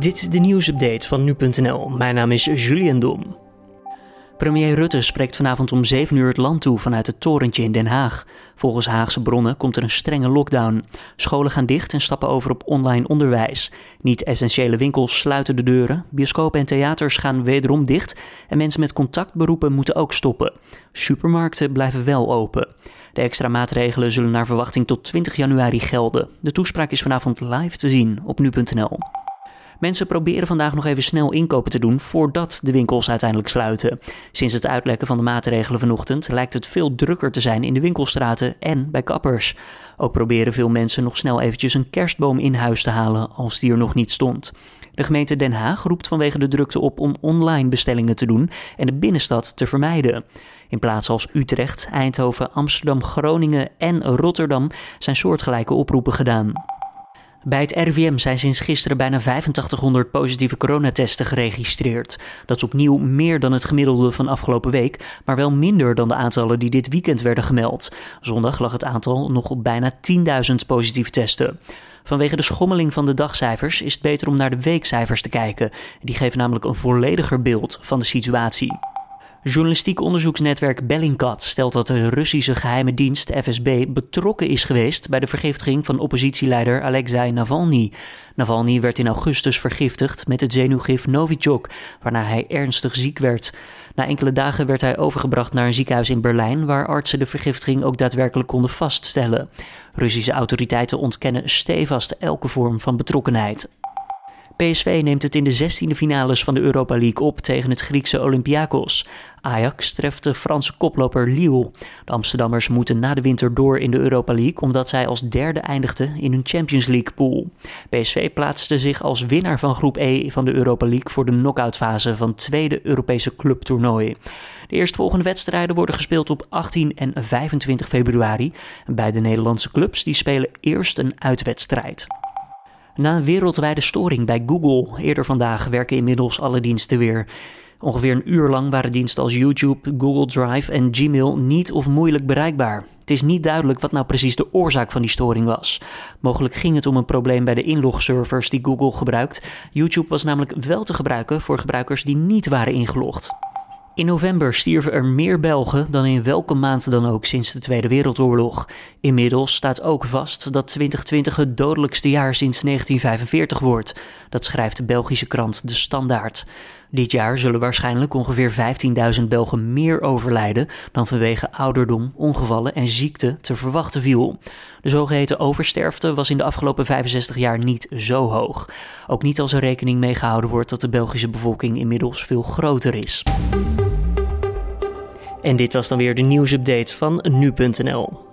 Dit is de nieuwsupdate van nu.nl. Mijn naam is Julian Dom. Premier Rutte spreekt vanavond om 7 uur het land toe vanuit het torentje in Den Haag. Volgens Haagse bronnen komt er een strenge lockdown. Scholen gaan dicht en stappen over op online onderwijs. Niet-essentiële winkels sluiten de deuren. Bioscopen en theaters gaan wederom dicht. En mensen met contactberoepen moeten ook stoppen. Supermarkten blijven wel open. De extra maatregelen zullen naar verwachting tot 20 januari gelden. De toespraak is vanavond live te zien op nu.nl. Mensen proberen vandaag nog even snel inkopen te doen voordat de winkels uiteindelijk sluiten. Sinds het uitlekken van de maatregelen vanochtend lijkt het veel drukker te zijn in de winkelstraten en bij kappers. Ook proberen veel mensen nog snel eventjes een kerstboom in huis te halen als die er nog niet stond. De gemeente Den Haag roept vanwege de drukte op om online bestellingen te doen en de binnenstad te vermijden. In plaatsen als Utrecht, Eindhoven, Amsterdam, Groningen en Rotterdam zijn soortgelijke oproepen gedaan. Bij het RIVM zijn sinds gisteren bijna 8500 positieve coronatesten geregistreerd. Dat is opnieuw meer dan het gemiddelde van afgelopen week, maar wel minder dan de aantallen die dit weekend werden gemeld. Zondag lag het aantal nog op bijna 10.000 positieve testen. Vanwege de schommeling van de dagcijfers is het beter om naar de weekcijfers te kijken. Die geven namelijk een vollediger beeld van de situatie. Journalistiek onderzoeksnetwerk Bellingcat stelt dat de Russische geheime dienst FSB betrokken is geweest bij de vergiftiging van oppositieleider Alexei Navalny. Navalny werd in augustus vergiftigd met het zenuwgif Novichok, waarna hij ernstig ziek werd. Na enkele dagen werd hij overgebracht naar een ziekenhuis in Berlijn, waar artsen de vergiftiging ook daadwerkelijk konden vaststellen. Russische autoriteiten ontkennen stevast elke vorm van betrokkenheid. PSV neemt het in de 16e finales van de Europa League op tegen het Griekse Olympiakos. Ajax treft de Franse koploper Lille. De Amsterdammers moeten na de winter door in de Europa League omdat zij als derde eindigden in hun Champions League pool. PSV plaatste zich als winnaar van groep E van de Europa League voor de knock-outfase van het tweede Europese clubtoernooi. De eerstvolgende wedstrijden worden gespeeld op 18 en 25 februari. Beide Nederlandse clubs die spelen eerst een uitwedstrijd. Na een wereldwijde storing bij Google eerder vandaag werken inmiddels alle diensten weer. Ongeveer een uur lang waren diensten als YouTube, Google Drive en Gmail niet of moeilijk bereikbaar. Het is niet duidelijk wat nou precies de oorzaak van die storing was. Mogelijk ging het om een probleem bij de inlogservers die Google gebruikt. YouTube was namelijk wel te gebruiken voor gebruikers die niet waren ingelogd. In november stierven er meer Belgen dan in welke maand dan ook sinds de Tweede Wereldoorlog. Inmiddels staat ook vast dat 2020 het dodelijkste jaar sinds 1945 wordt. Dat schrijft de Belgische krant De Standaard. Dit jaar zullen waarschijnlijk ongeveer 15.000 Belgen meer overlijden dan vanwege ouderdom, ongevallen en ziekte te verwachten viel. De zogeheten oversterfte was in de afgelopen 65 jaar niet zo hoog. Ook niet als er rekening mee gehouden wordt dat de Belgische bevolking inmiddels veel groter is. En dit was dan weer de nieuwsupdate van nu.nl.